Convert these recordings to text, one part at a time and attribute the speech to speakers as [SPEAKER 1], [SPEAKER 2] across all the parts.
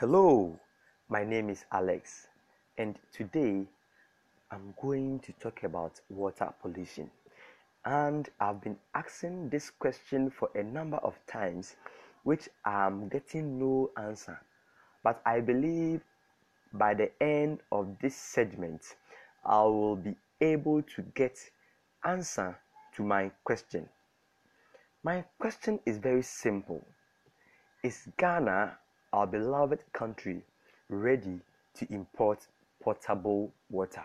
[SPEAKER 1] Hello, my name is Alex, and today I'm going to talk about water pollution. And I've been asking this question for a number of times, which I'm getting no answer. But I believe by the end of this segment, I will be able to get answer to my question. My question is very simple. Is Ghana our beloved country ready to import potable water?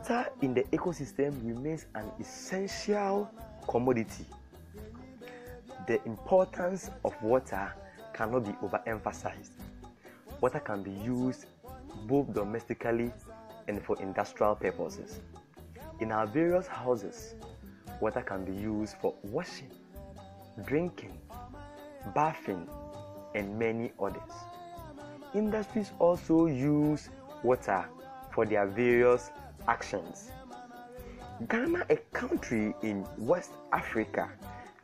[SPEAKER 1] Water in the ecosystem remains an essential commodity. The importance of water cannot be overemphasized. Water can be used both domestically and for industrial purposes. In our various houses, water can be used for washing, drinking, bathing, and many others. Industries also use water for their various actions. Ghana, a country in West Africa,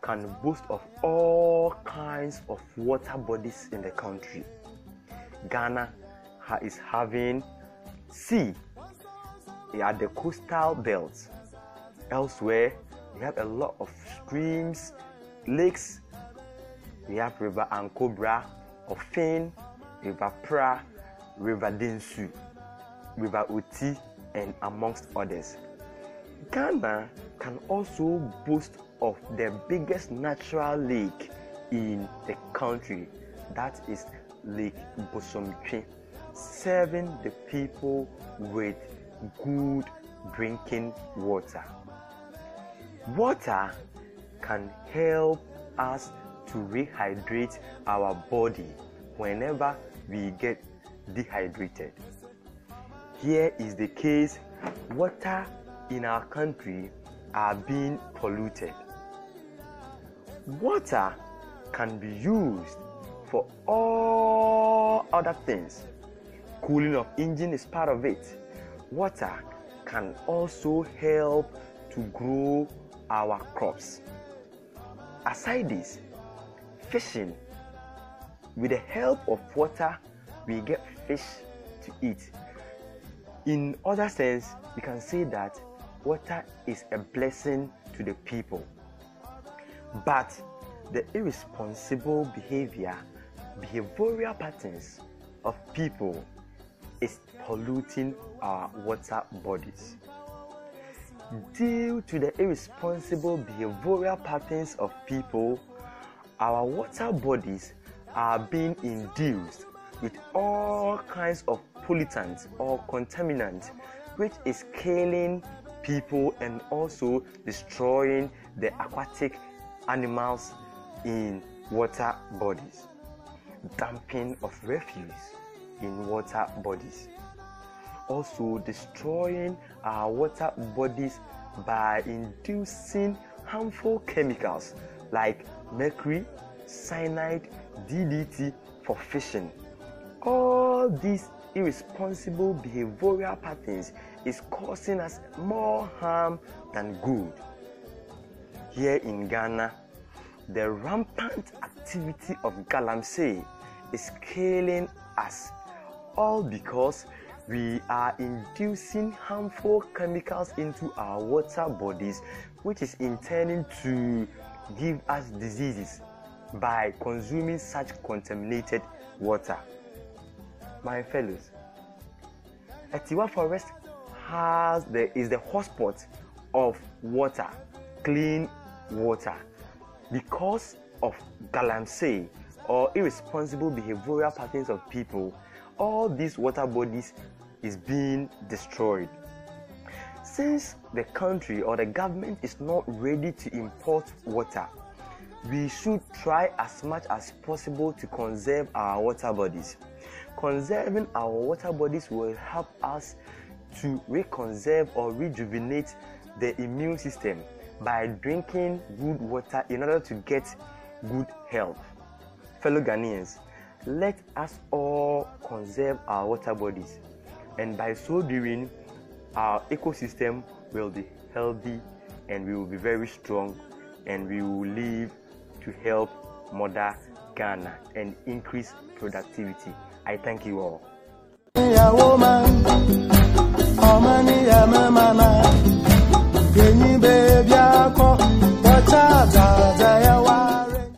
[SPEAKER 1] can boast of all kinds of water bodies in the country. Ghana is having sea at the coastal belt. Elsewhere, we have a lot of streams, lakes. We have River Ankobra, Ofin, River Pra, River Densu, River Oti, and amongst others. Ghana can also boast of the biggest natural lake in the country, that is Lake Bosomtwi, serving the people with good drinking water. Water can help us to rehydrate our body whenever we get dehydrated. Here is the case water in our country are being polluted. Water can be used for all other things. Cooling of engine is part of it. Water can also help to grow our crops. Aside this, fishing with the help of water we get fish to eat in other sense, we can say that water is a blessing to the people. But the irresponsible behavior, behavioral patterns of people is polluting our water bodies. Due to the irresponsible behavioral patterns of people, our water bodies are being induced with all kinds of pollutants or contaminants, which is killing people and also destroying the aquatic animals in water bodies. Dumping of refuse in water bodies. Also, destroying our water bodies by inducing harmful chemicals like mercury, cyanide, DDT for fishing. All these irresponsible behavioral patterns is causing us more harm than good. Here in Ghana, the rampant activity of galamsey is killing us, all because we are inducing harmful chemicals into our water bodies, which is intending to give us diseases by consuming such contaminated water my fellows, Atewa Forest has the is the hotspot of water, clean water, because of galamsey or irresponsible behavioral patterns of people. All these water bodies is being destroyed. Since the country or the government is not ready to import water, we should try as much as possible to conserve our water bodies. Conserving our water bodies will help us to reconserve or rejuvenate the immune system by drinking good water in order to get good health. Fellow Ghanaians, let us all conserve our water bodies, and by so doing, our ecosystem will be healthy and we will be very strong and we will live to help Mother Ghana and increase productivity. I thank you all.